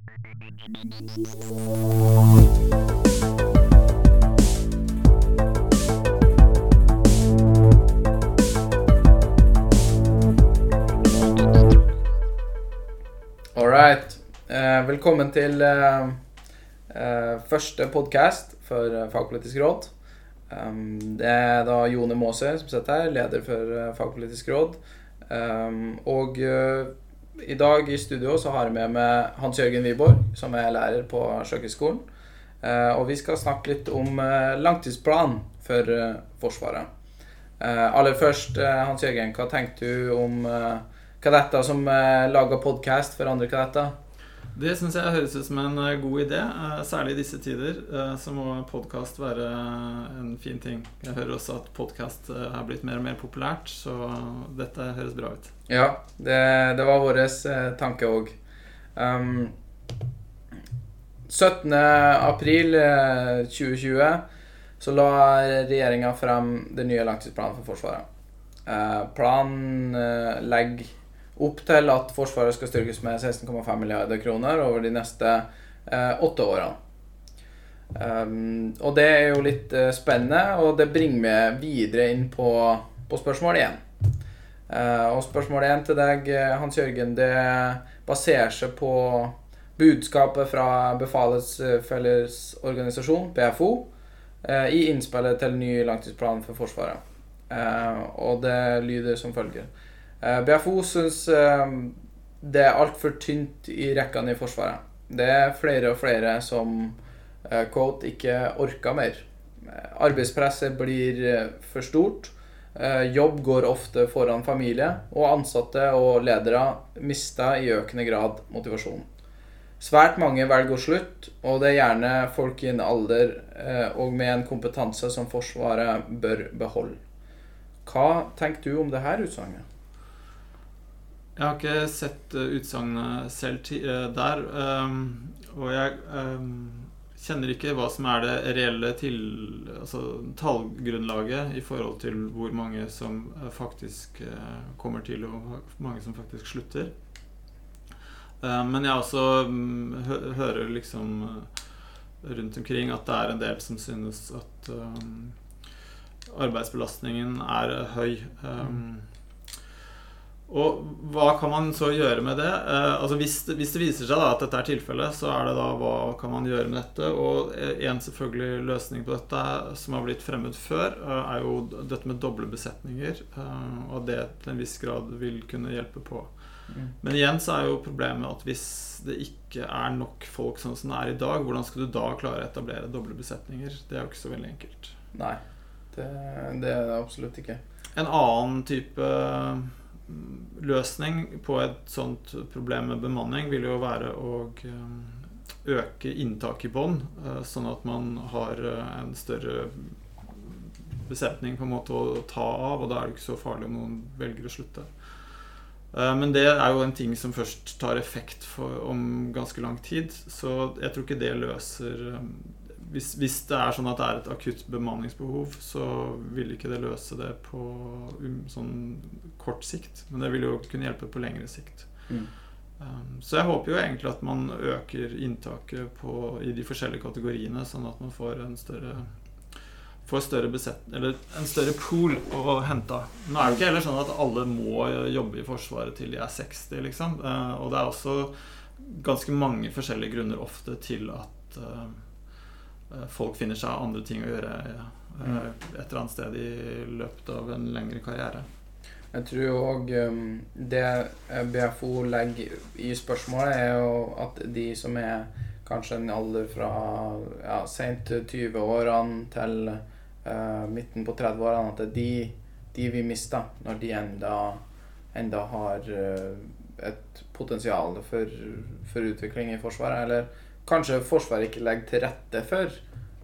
All right. Eh, velkommen til eh, eh, første podkast for eh, Fagpolitisk råd. Um, det er da Jone Maase som sitter her, leder for eh, Fagpolitisk råd. Um, og i dag i studio så har jeg med meg Hans Jørgen Wiborg, som er lærer på Sjøkrigsskolen. Eh, og vi skal snakke litt om eh, langtidsplanen for eh, Forsvaret. Aller først, Hans Jørgen, hva tenker du om kadetter som lager podkast for andre kadetter? Det syns jeg høres ut som en eh, god idé. eh, Særlig i disse tider eh, så må podkast være en fin ting. Jeg hører også at podkast er blitt mer og mer populært, så dette høres bra ut. Ja, det, det var vår tanke òg. Um, 17. april uh, 2020 så la regjeringa frem den nye langtidsplanen for Forsvaret. Uh, planen uh, legger opp til at Forsvaret skal styrkes med 16,5 milliarder kroner over de neste uh, åtte årene. Um, og det er jo litt spennende, og det bringer meg videre inn på, på spørsmål én. og spørsmål én til deg, Hans Jørgen, det baserer seg på budskapet fra Befalets Fellesorganisasjon, BFO, i innspillet til ny langtidsplan for Forsvaret. og det lyder som følger. BFO syns det er altfor tynt i rekkene i Forsvaret. Det er flere og flere som quote, ikke orker mer. Arbeidspresset blir for stort. Jobb går ofte foran familie, og ansatte og ledere mister i økende grad motivasjon. Svært mange velger å slutte, og det er gjerne folk i en alder og med en kompetanse som Forsvaret bør beholde. Hva tenker du om dette utsagnet? Jeg har ikke sett utsagnet selv der, og jeg kjenner ikke hva som er det reelle til, altså, tallgrunnlaget i forhold til hvor mange som faktisk kommer til, og hvor mange som faktisk slutter. Men jeg også hører liksom rundt omkring at det er en del som synes at arbeidsbelastningen er høy. Og hva kan man så gjøre med det? Eh, altså hvis, hvis, det viser seg da at dette er tilfellet, så er det da hva kan man gjøre med dette? Og en selvfølgelig løsning på dette som har blitt fremmet før, er jo dette med doble besetninger. Eh, og det til en viss grad vil kunne hjelpe på. Men igjen så er jo problemet at hvis det ikke er nok folk sånn som det er i dag, hvordan skal du da klare å etablere doble besetninger? Det er jo ikke så veldig enkelt. Nei, det, det er det absolutt ikke. En annen type løsning på et sånt problem med bemanning vil jo være å øke inntaket i bånn, sånn at man har en større besetning på en måte å ta av, og da er det ikke så farlig om noen velger å slutte. Men det er jo en ting som først tar effekt for, om ganske lang tid, så jeg tror ikke det løser hvis, hvis, det er sånn at det er et akutt bemanningsbehov, så vil ikke det løse det på um, sånn kort sikt. Men det vil jo kunne hjelpe på lengre sikt. Mm. Um, så jeg håper jo egentlig at man øker inntaket på, i de forskjellige kategoriene, sånn at man får en større får større besett, eller en større pool å hente av. Nå er det ikke heller sånn at alle må jobbe i Forsvaret til de er 60, liksom. Uh, og det er også ganske mange forskjellige grunner ofte til at uh, folk finner seg andre ting å gjøre et eller annet sted i løpet av en lengre karriere. Jeg tror òg um, det BFO legger i spørsmålet, er jo at de som er kanskje en alder fra ja, sent 20-årene til uh, midten på 30-årene, at det er de, de vi mister når de enda, enda har et potensial for, for utvikling i Forsvaret. Eller kanskje Forsvaret ikke legger til rette for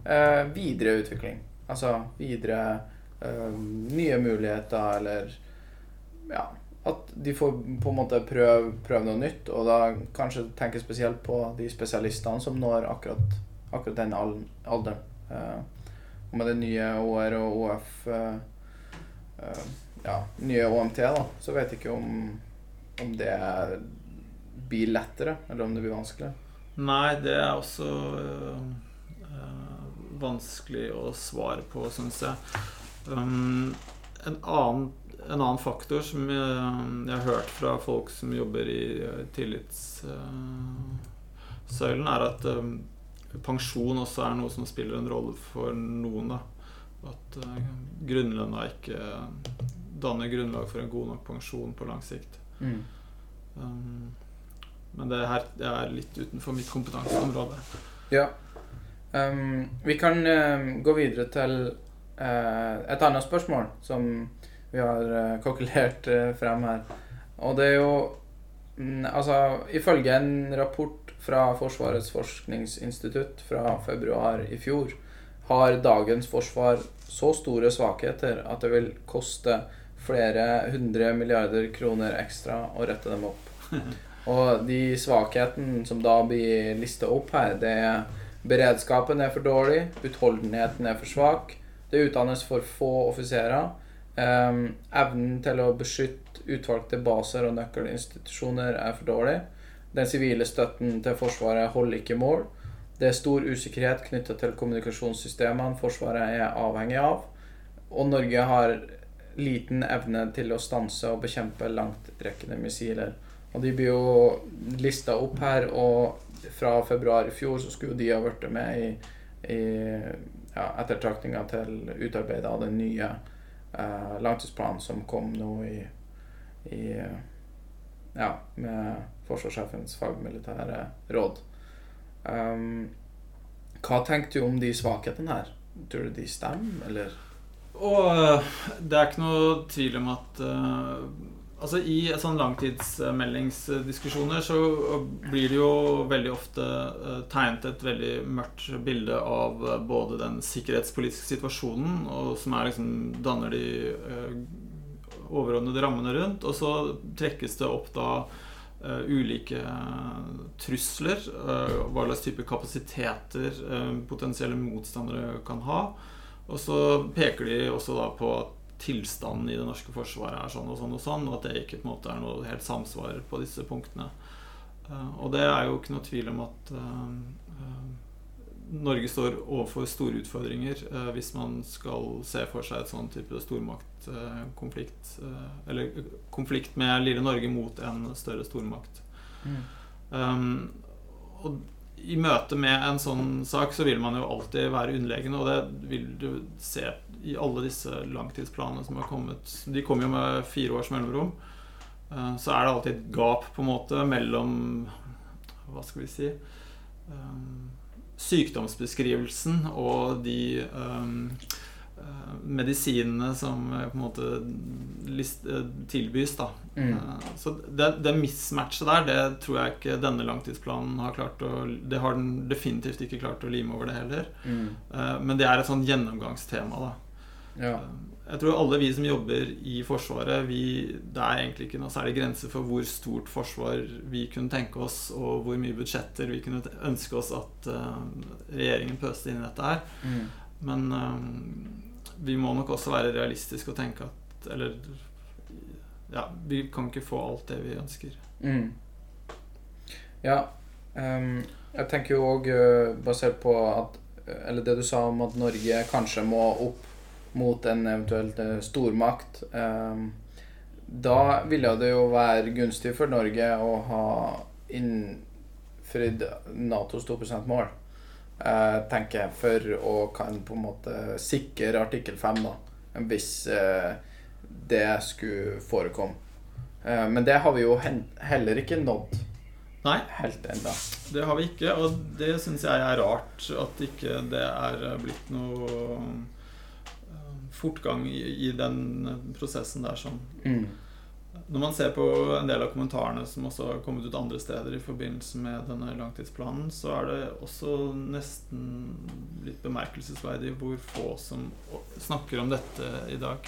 eh, videre utvikling. Altså videre eh, nye muligheter, eller ja, at de får på en måte prøve, prøve noe nytt. Og da kanskje tenke spesielt på de spesialistene som når akkurat, akkurat den alderen. Eh, med det nye OR og OF Ja, nye OMT, da, så vet jeg ikke om, om det blir lettere, eller om det blir vanskeligere. Nei, det er også øh, vanskelig å svare på, syns jeg. Um, en, annen, en, annen, faktor som jeg, jeg, har hørt fra folk som jobber i tillitssøylen, uh, er at um, pensjon også er noe som spiller en rolle for noen. da At uh, grunnlønna ikke danner grunnlag for en god nok pensjon på lang sikt. Mm. Um, men det her det er litt utenfor mitt kompetanseområde. Ja. Um, vi kan uh, gå videre til uh, et annet spørsmål som vi har uh, kalkulert frem her. Og det er jo um, Altså, ifølge en rapport fra Forsvarets forskningsinstitutt fra februar i fjor, har dagens forsvar så store svakheter at det vil koste flere hundre milliarder kroner ekstra å rette dem opp. Og de svakhetene som da blir lista opp her, det er beredskapen er for dårlig, utholdenheten er for svak, det utdannes for få offiserer, um, evnen til å beskytte utvalgte baser og nøkkelinstitusjoner er for dårlig, den sivile støtten til Forsvaret holder ikke mål, det er stor usikkerhet knytta til kommunikasjonssystemene Forsvaret er avhengig av, og Norge har liten evne til å stanse og bekjempe langtrekkende missiler. Og de blir jo lista opp her, og fra februar i fjor så skulle de ha vært med i, i ja, ettertraktinga til utarbeidet av den nye eh, langtidsplanen som kom nå i, i Ja, med forsvarssjefens fagmilitære råd. Um, hva tenkte du om de svakhetene her? Tror du de stemmer, eller? Og eh, det er ikke noe tvil om at uh, Altså I sånn langtidsmeldingsdiskusjoner så blir det jo veldig ofte uh, tegnet et veldig mørkt bilde av uh, både den sikkerhetspolitiske situasjonen, som liksom danner de overordnede rammene rundt, og så trekkes det opp da ulike trusler, hva slags type kapasiteter potensielle motstandere kan ha. Og så peker de også da på at tilstanden i det norske forsvaret er sånn og sånn og sånn, og at det ikke på en måte er noe helt samsvar på disse punktene. Uh, og det er jo ikke noe tvil om at uh, uh, Norge står overfor store utfordringer hvis man skal se for seg et sånn type stormaktkonflikt. eller konflikt med lille Norge mot en større stormakt. Mm. Um, og i møte med en sånn sak så vil man jo alltid være underleggende, og det vil du se i alle disse langtidsplanene som har kommet. De kommer jo med fire års mellomrom. Eh, så er det alltid et gap på en måte mellom Hva skal vi si eh, Sykdomsbeskrivelsen og de Eh, medisinene som på en måte list, tilbys. da mm. Så det, det mismatchet der, det tror jeg ikke denne langtidsplanen har klart å Det har den definitivt ikke klart å lime over det heller. Mm. Men det er et sånn gjennomgangstema. da ja. Jeg tror alle vi som jobber i Forsvaret, vi, det er egentlig ikke noe særlig grense for hvor stort forsvar vi kunne tenke oss, og hvor mye budsjetter vi kunne ønske oss at uh, regjeringen pøste inn i dette her. Mm. Men um, vi må nok også være realistiske og tenke at Eller ja, vi kan ikke få alt det vi ønsker. Mm. Ja. Um, jeg tenker jo òg, basert på at Eller det du sa om at Norge kanskje må opp mot en eventuelt uh, stormakt. Um, da ville det jo være gunstig for Norge å ha innfridd Natos 2 %-mål eh, tenker jeg, for å kan på en måte sikre artikkel 5, da. Hvis eh, det skulle forekomme. Eh, men det har vi jo heller ikke nådd. Nei, helt enda. det har vi ikke. Og det syns jeg er rart at ikke det er blitt noe eh, fortgang i, i den prosessen der sånn. Mm. Når man ser på en del av kommentarene som også har kommet ut andre steder i forbindelse med denne langtidsplanen, så er det også nesten litt bemerkelsesverdig hvor få som snakker om dette i dag.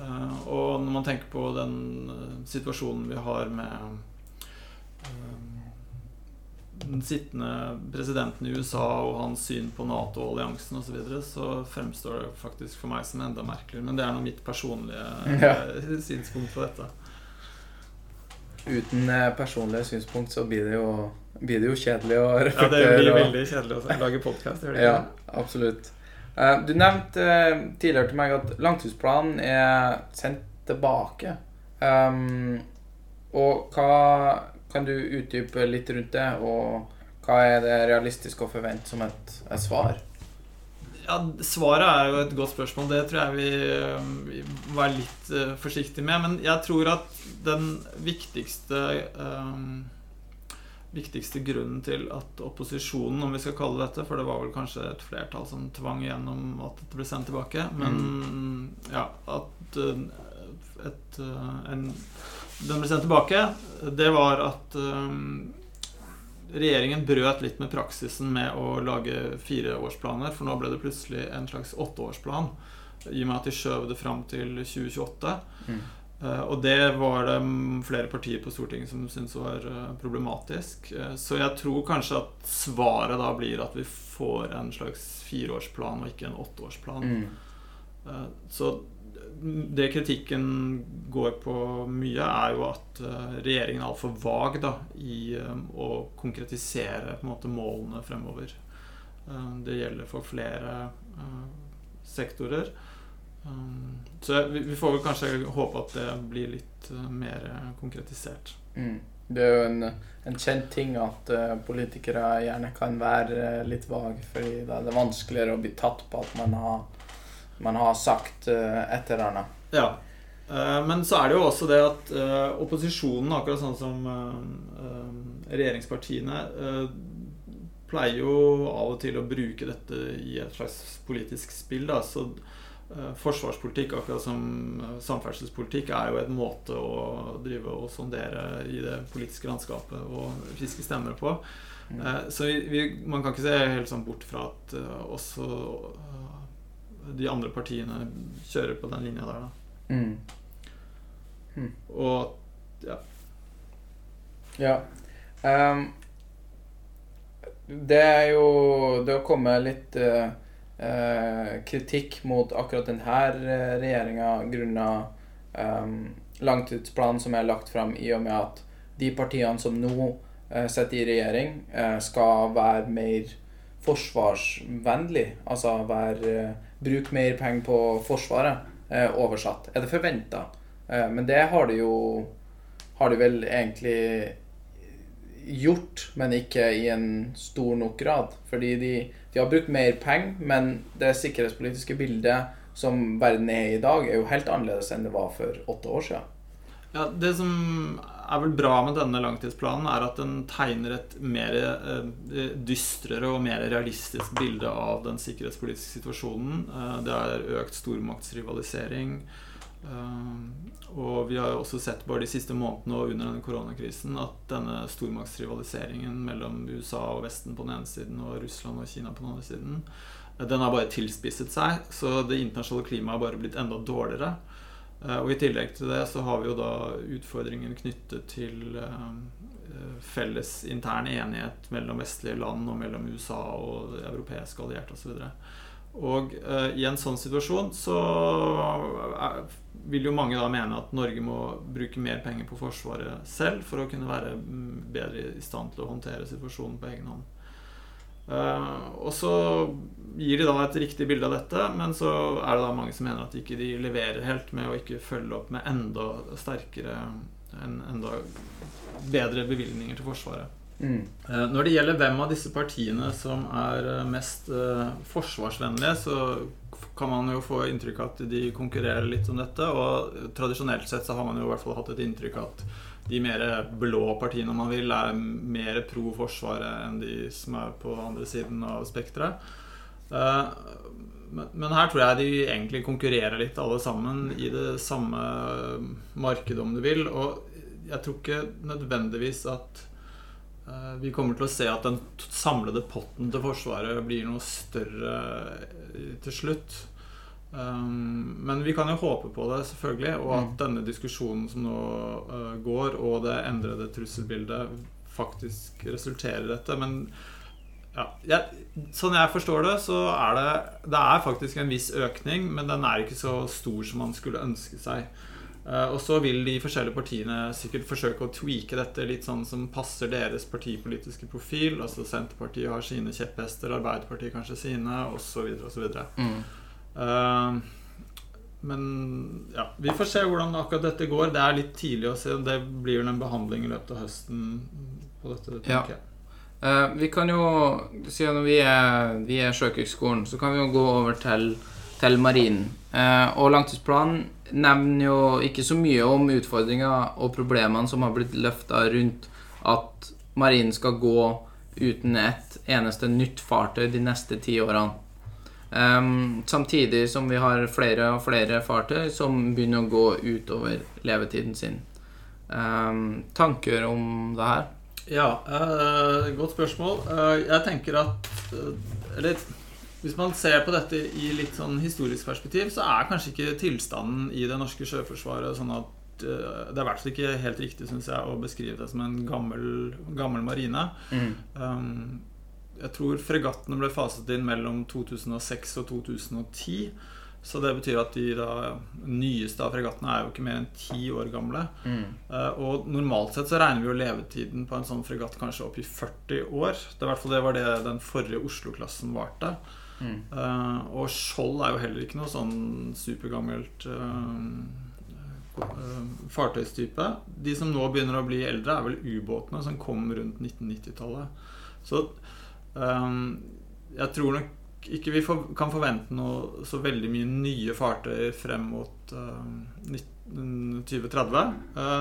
Eh, og når man tenker på den eh, situasjonen vi har med eh, den sittende presidenten i USA og hans syn på Nato og alliansen osv., så, videre, så fremstår det faktisk for meg som enda merkeligere. Men det er nå mitt personlige ja. synspunkt på dette. uten eh, personlige synspunkt så blir det jo, blir det jo kjedelig å Ja, det blir veldig kjedelig å lage podkast. Ja, absolutt. Eh, Du nevnte eh, tidligere til meg at langtidsplanen er sendt tilbake. Um, og hva Kan du utdype litt rundt det, og hva er det realistisk å forvente som et, et svar? Ja, Svaret er jo et godt spørsmål. Det tror jeg vi, eh, vi være litt uh, forsiktige med. Men jeg tror at den viktigste um, viktigste grunnen til at opposisjonen, om vi skal kalle det dette For det var vel kanskje et flertall som tvang igjennom at dette ble sendt tilbake. Men ja, at eh, et, eh, en, den ble sendt tilbake, det var at eh, regjeringen brøt litt med praksisen med å lage fireårsplaner, for nå ble det plutselig en slags åtteårsplan. I og med at de skjøv det fram til 2028. Mm. Eh, og det var det flere partier på Stortinget som syntes var eh, problematisk. Eh, så jeg tror kanskje at svaret da blir at vi får en slags fireårsplan og ikke en åtteårsplan. Mm. Så det kritikken går på mye, er jo at eh, regjeringen er altfor vag da, i eh, å konkretisere måte, målene fremover. Eh, Det gjelder for flere sektorer. Så vi får vel kanskje håpe at det blir litt mer konkretisert. Mm. Det er jo en, en kjent ting at politikere gjerne kan være litt vage, fordi da er det vanskeligere å bli tatt på at man har, man har sagt uh, et eller annet. Ja. Eh, Men så er det jo også det at eh, opposisjonen, akkurat sånn som eh, eh, regjeringspartiene, eh, pleier jo av og til å bruke dette i et slags politisk spill. Da. Så eh, forsvarspolitikk, akkurat som eh, samferdselspolitikk, er jo en måte å drive og sondere i det politiske landskapet og fiske stemmer på. Mm. Eh, Så vi, man kan ikke se helt sånn bort fra at eh, også eh, de andre partiene kjører på den linja der, da. Mm. Og ja. Ja. Um, det er jo Det har kommet litt uh, uh, kritikk mot akkurat denne regjeringa grunna um, langtidsplanen som er lagt fram, i og med at de partiene som nå uh, sitter i regjering, eh, skal være mer forsvarsvennlig. Altså være Bruk mer penger på Forsvaret, eh, oversatt. Er det forventa? Eh, men det har de jo Har de vel egentlig gjort, men ikke i en stor nok grad. Fordi de, de har brukt mer penger, men det sikkerhetspolitiske bildet som verden er i dag, er jo helt annerledes enn det var for åtte år siden. ja. Det som er vel bra med denne langtidsplanen, er at den tegner et mer eh, dystrere og mer realistisk bilde av den sikkerhetspolitiske situasjonen. Eh, det er økt stormaktsrivalisering. Eh, og vi har også sett bare de siste månedene og under denne koronakrisen at denne stormaktsrivaliseringen mellom USA og Vesten på den ene siden og Russland og Kina på den andre siden, eh, den har bare tilspisset seg. Så det internasjonale klimaet har bare blitt enda dårligere. Eh, Og i tillegg til det så har vi jo da utfordringen knyttet til eh, eh, felles intern enighet mellom vestlige land og mellom USA og europeiske allierte osv. Og i en sånn situasjon så vil jo mange da mene at Norge må bruke mer penger på Forsvaret selv for å kunne være mm, bedre i stand til å håndtere situasjonen på egen hånd. Eh, og så gir de da et riktig bilde av dette, men så er det da mange som mener at ikke de leverer helt med å ikke følge opp med enda sterkere en enda bedre bevilgninger til Forsvaret. Mm. Eh, Når det gjelder hvem av disse partiene som er eh, mest forsvarsvennlige, så kan man jo få inntrykk av at de konkurrerer litt om dette. Og tradisjonelt sett så har man jo i hvert fall hatt et inntrykk av at de mer blå partiene om man vil, er mer pro Forsvaret enn de som er på andre siden av spekteret. Eh, Men her tror jeg de egentlig konkurrerer litt alle sammen i det samme markedet, om du vil. Og jeg tror ikke nødvendigvis at vi kommer til å se at den samlede potten til Forsvaret blir noe større eh, til slutt. Um, men vi kan jo håpe på det, selvfølgelig. Og at Mm. denne diskusjonen som nå eh, går, og det endrede trusselbildet, faktisk resulterer i dette. Men ja, jeg, sånn jeg forstår det, så er det Det er faktisk en viss økning, men den er ikke så stor som man skulle ønske seg. Eh, og så vil de forskjellige partiene sikkert forsøke å tweake dette litt sånn som passer deres partipolitiske profil. Altså Senterpartiet har sine kjepphester, Arbeiderpartiet kanskje sine, osv. osv. Mm. Uh, men ja, vi får se hvordan akkurat dette går. Det er litt tidlig å se. Det blir vel en behandling i løpet av høsten på dette. Ja. Uh, vi kan jo, siden vi er, vi er Sjøkrigsskolen, så kan vi jo gå over til, til marinen. Uh, og langtidsplanen nevner jo ikke så mye om utfordringer og problemene som har blitt løfta rundt at marinen skal gå uten et eneste nytt fartøy de neste ti årene. Um, samtidig som vi har flere og flere fartøy som begynner å gå utover levetiden sin. Um, tanker om det her? Ja, uh, godt spørsmål. Uh, jeg tenker at uh, Eller hvis man ser på dette i litt sånn historisk perspektiv, så er kanskje ikke tilstanden i det norske sjøforsvaret sånn at uh, Det er i hvert fall ikke helt riktig, synes jeg, å beskrive det som en gammel, gammel marine. Mm. Um, jeg tror fregattene ble faset inn mellom 2006 og 2010. Så det betyr at de da, nyeste av fregattene er jo ikke mer enn ti år gamle. Mm. Uh, og normalt sett så regner vi jo levetiden på en sånn fregatt kanskje opp i 40 år. Det, i hvert fall det var det den forrige Oslo-klassen varte. Uh, og Skjold er jo heller ikke noe sånn supergammelt uh, uh, fartøystype. De som nå begynner å bli eldre, er vel ubåtene som kom rundt 1990-tallet. Så jeg tror nok ikke vi for, kan forvente noe så veldig mye nye fartøy frem mot 2030.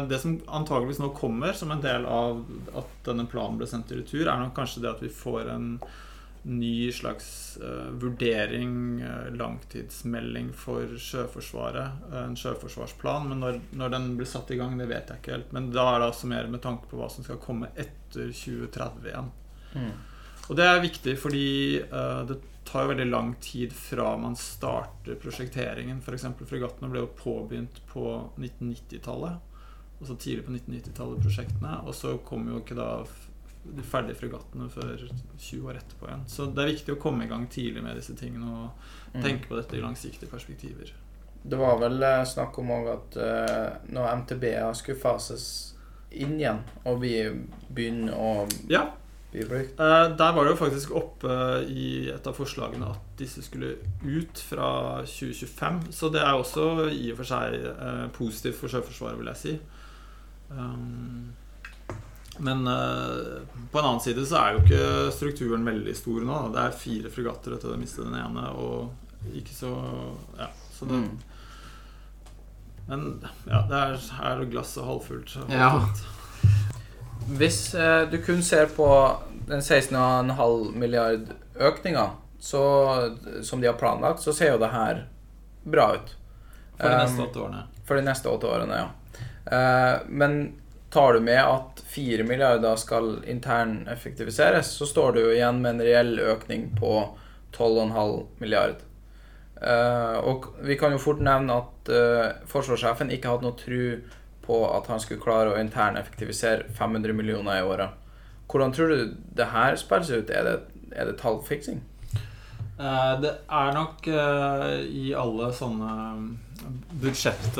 det som antageligvis nå kommer som en del av at denne planen ble sendt i retur, er nok kanskje det at vi får en ny slags uh, vurdering, uh, langtidsmelding for Sjøforsvaret. Uh, en sjøforsvarsplan. Men når, når, den blir satt i gang, det vet jeg ikke helt. Men da er det altså mer med tanke på hva som skal komme etter 2030 igjen. Mm. Og det er viktig fordi det tar jo veldig lang tid fra man starter prosjekteringen. F.eks. fregattene ble jo påbegynt på 1990-tallet. Altså tidlig på 1990-tallet, prosjektene. Og så kom jo ikke da de ferdige fregattene før 20 år etterpå igjen. Så det er viktig å komme i gang tidlig med disse tingene og mm. tenke på dette i langsiktige perspektiver. Det var vel eh, snakk om at uh, når MTB-er skulle fases inn igjen, og vi begynner å ja. bli brukt uh, Der var det jo faktisk oppe i et av forslagene at disse skulle ut fra 2025. Så det er også i og for seg positivt for Sjøforsvaret, vil jeg si. Um, men uh, på en annen side så er jo ikke strukturen veldig stor nå. Det er fire fregatter etter å miste den ene, og ikke så Ja, så det mm. Men ja, det er, er glasset halvfullt. Ja. Hvis eh, du kun ser på den 16,5 milliard økninga som de har planlagt, så ser jo det her bra ut. For de neste um, åtte årene. For de neste åtte årene, ja. Uh, men tar du med at 4 milliarder skal interneffektiviseres, så står du jo igjen med en reell økning på 12,5 milliard. Uh, og vi kan jo fort nevne at uh, forsvarssjefen ikke hadde noe tru på at han skulle klare å interneffektivisere 500 millioner i året. Hvordan tror du det her spilles ut? Er det, er det tallfiksing? Uh, det er nok i alle sånne budsjett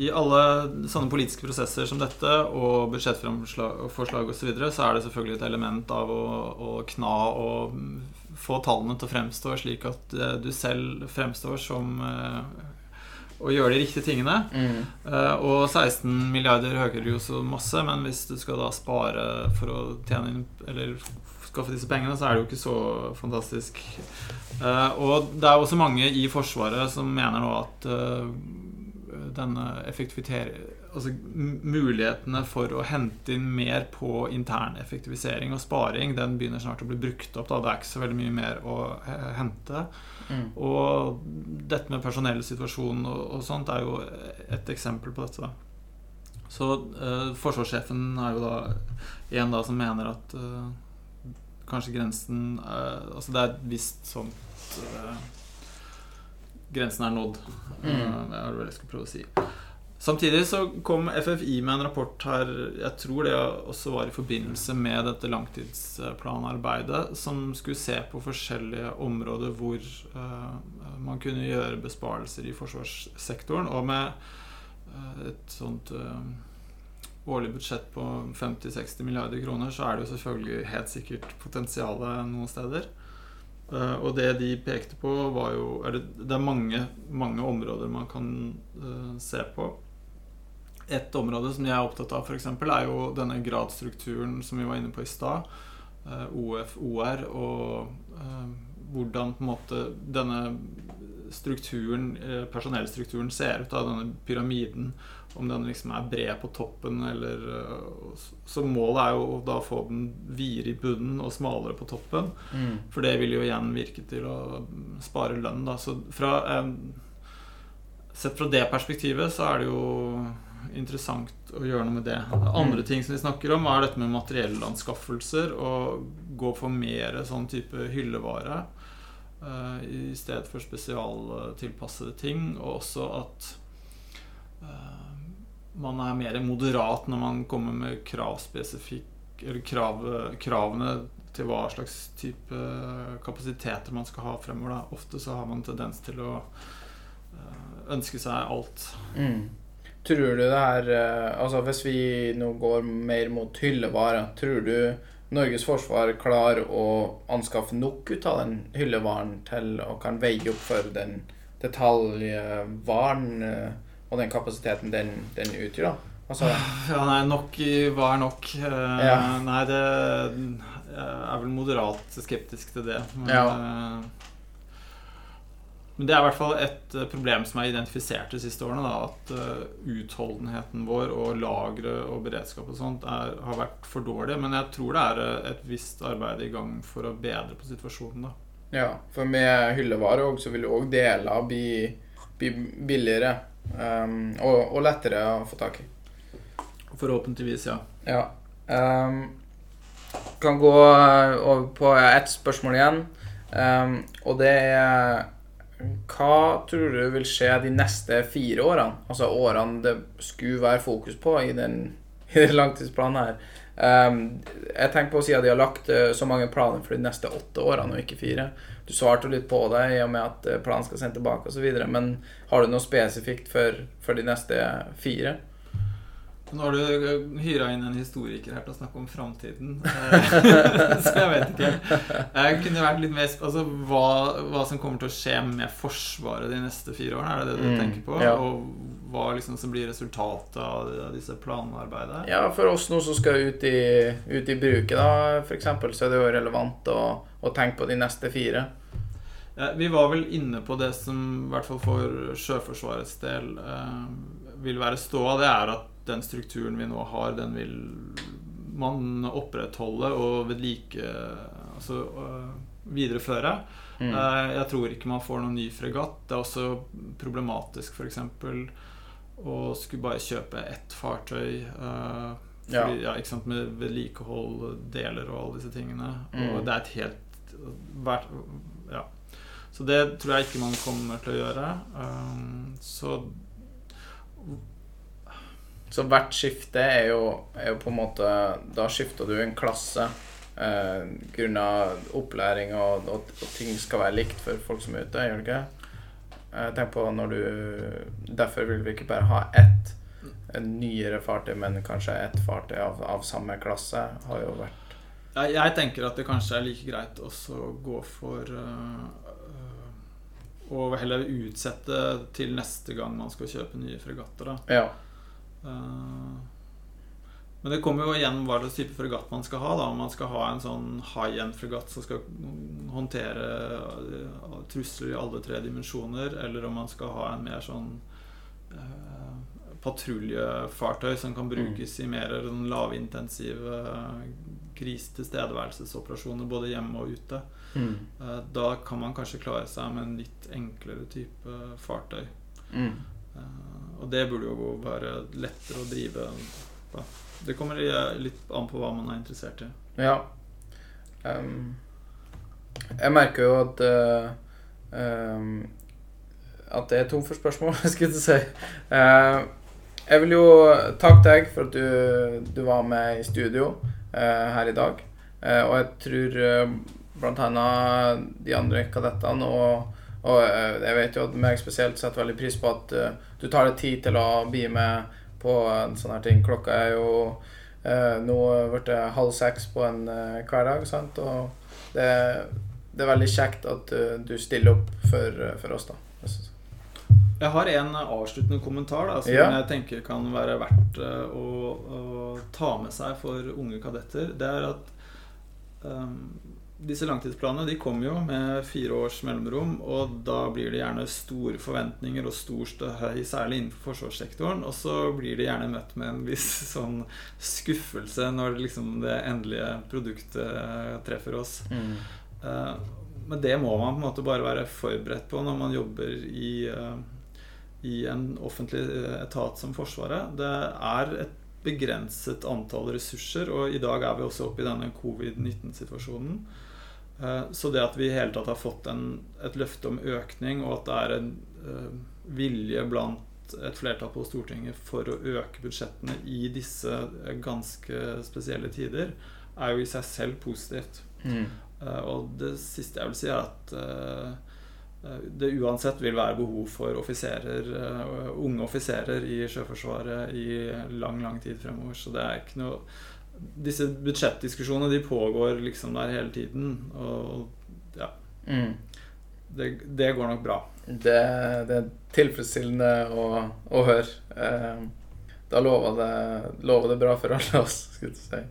i alle sånne politiske prosesser som dette og budsjettforslag osv. Så, videre, så er det selvfølgelig et element av å, å, kna og få tallene til å fremstå slik at eh, du selv fremstår som uh, å gjøre de riktige tingene. Mm. Uh, og 16 milliarder hører jo så masse, men hvis du skal da spare for å tjene inn Eller skaffe disse pengene, så er det jo ikke så fantastisk. Uh, og det er også mange i Forsvaret som mener nå at denne altså mulighetene for å hente inn mer på intern effektivisering og sparing, den begynner snart å bli brukt opp. Da. Det er ikke så veldig mye mer å hente. Mm. Og dette med personellsituasjonen og, og, sånt er jo et eksempel på dette. Så uh, forsvarssjefen er jo da en da som mener at uh, kanskje grensen uh, Altså det er et visst sånt grensen er nådd. Mm. Det er vel jeg skulle prøve å si. Samtidig så kom FFI med en rapport her, jeg tror det også var i forbindelse med dette langtidsplanarbeidet, som skulle se på forskjellige områder hvor uh, man kunne gjøre besparelser i forsvarssektoren. Og med uh, et sånt uh, årlig budsjett på 50-60 milliarder kroner, så er det jo selvfølgelig helt sikkert potensial noen steder. Og det de pekte på, var jo er det, det, er mange, mange områder man kan se på. Et område som jeg er opptatt av, f.eks., er jo denne gradstrukturen som vi var inne på i stad. Uh, eh, OF, OR, og uh, hvordan på en måte denne strukturen, uh, personellstrukturen ser ut av denne pyramiden. Om den liksom er bred på toppen, eller Så målet er jo da å få den videre i bunnen og smalere på toppen. Mm. For det vil jo igjen virke til å spare lønn, da. Så fra Sett fra det perspektivet så er det jo interessant å gjøre noe med det. Andre ting som de snakker om, er dette med materiellanskaffelser. Og gå for mer sånn type hyllevare Eh, i stedet for spesialtilpassede ting. Og også at uh, man er mer moderat når man kommer med kravspesifikk Eller krav, kravene til hva slags type kapasiteter man skal ha fremover. Da. Ofte så har man tendens til å uh, ønske seg alt. Mm. Tror du det her eh, Altså Hvis vi nå går mer mot hyllevare, tror du Norges forsvar klarer å anskaffe nok ut av den hyllevaren til å kan veie opp for den detaljvaren eh, og den kapasiteten den, den utgjør? da? Altså, ja, nei, nok var nok. Uh, ja. Nei, det Jeg er vel moderat skeptisk til det. Men, ja. Men det er i hvert fall et eh, problem som er identifisert de siste årene. Da, at utholdenheten vår og lagre og beredskap og sånt er, har vært for dårlig. Men jeg tror det er eh, et visst arbeid i gang for å bedre på situasjonen. da. Ja, for med hyllevare også, så vil òg deler bli, bli billigere um, og, og, lettere å få tak i. Forhåpentligvis, ja. Ja. Um, kan gå over på ett spørsmål igjen, um, og det er hva tror du vil skje de neste fire årene? Altså årene det skulle være fokus på i den, i den langtidsplanen her. Jeg tenker på å si at de har lagt uh, så mange planer for de neste åtte årene, og ikke fire. Du svarte litt på det i og med at uh, planen skal sendes tilbake osv. Men har du noe spesifikt for, for de neste fire? Nå har du eh, hyra inn en historiker her til å snakke om framtiden. så jeg vet ikke. Jeg kunne vært litt mer Altså hva, hva, som kommer til å skje med Forsvaret de neste fire årene, er det det du mm, tenker på? Ja. Og hva liksom som blir resultatet av disse planarbeidet? Ja, for oss nå som skal ut i, ut i bruket, da, f.eks., så er det jo relevant å, å tenke på de neste fire. Ja, vi var vel inne på det som i hvert fall for Sjøforsvarets del eh, vil være ståa. Det er at den strukturen vi nå har, den vil man opprettholde og vedlike Altså uh, videreføre. Mm. Uh, jeg tror ikke man får noen ny fregatt. Det er også problematisk f.eks. å skulle bare kjøpe ett fartøy. Fordi, ja. Ja, med vedlikehold, deler og alle disse tingene. Mm. Og det er et helt hvert, Ja. Så det tror jeg ikke man kommer til å gjøre. Um, så så hvert skifte er jo, er jo, på en måte Da skifter du en klasse eh, grunna opplæring, og, og, og, ting skal være likt for folk som er ute, gjør det ikke? Tenker på når du Derfor vil vi ikke bare ha ett nyere fartøy, men kanskje ett fartøy av, av, samme klasse. Har jo vært jeg, jeg tenker at det kanskje er like greit også å gå for uh, uh, heller utsette til neste gang man skal kjøpe nye fregatter. Da. Ja. Eh, men det kommer jo igjen hva slags type fregatt man skal ha. da Om man skal ha en sånn high end-fregatt som skal håndtere eh, trusler i alle tre dimensjoner, eller om man skal ha en mer sånn uh, patruljefartøy som kan brukes mm. i mer sånn lavintensive uh, krisetilstedeværelsesoperasjoner både hjemme og ute. Mm. Uh, da kan man kanskje klare seg med en litt enklere type fartøy. Mm. Og det burde jo være lettere å drive. Det kommer litt an på hva man er interessert i. Ja. Um, jeg merker jo at uh, um, At det er tomt for spørsmål, skulle jeg si. Uh, Jeg vil jo takke deg for at du, du var med i studio eh, her i dag. Eh, og jeg tror eh, annet de andre kadettene og, og eh, jeg vet jo at meg spesielt setter veldig pris på at eh, du tar deg tid til å bli med på en sånn her ting. Klokka er jo eh, nå blitt halv seks på en hverdag, sant? og det, det er veldig kjekt at du stiller opp for, for oss, da. Jeg har en avsluttende kommentar da, som Ja. jeg tenker kan være verdt eh, å, å ta med seg for unge kadetter. Det er at um, disse langtidsplanene de kommer jo med fire års mellomrom, og da blir det gjerne store forventninger og stor støy, særlig innenfor forsvarssektoren. Og så blir det gjerne møtt med en viss sånn skuffelse når liksom det endelige produktet eh, treffer oss. Eh, Men det må man på en måte bare være forberedt på når man jobber i, eh, i en offentlig eh, etat som Forsvaret. Det er et begrenset antall ressurser, og i dag er vi også oppe i denne covid-19-situasjonen. Eh, Så det at vi i hele tatt har fått en, et løfte om økning, og at det er en eh, vilje blant et flertall på Stortinget for å øke budsjettene i disse ganske spesielle tider, er jo i seg selv positivt. Mm. Og det siste jeg vil si, er at det uansett vil være behov for offiserer, eh, unge offiserer i Sjøforsvaret i lang, lang tid fremover. Så det er ikke noe Disse budsjettdiskusjonene de pågår liksom der hele tiden. Og ja, Mm. det, det går nok bra. Det, det er tilfredsstillende å, å høre. Eh, da lover det, lover det bra for alle oss, skulle jeg si.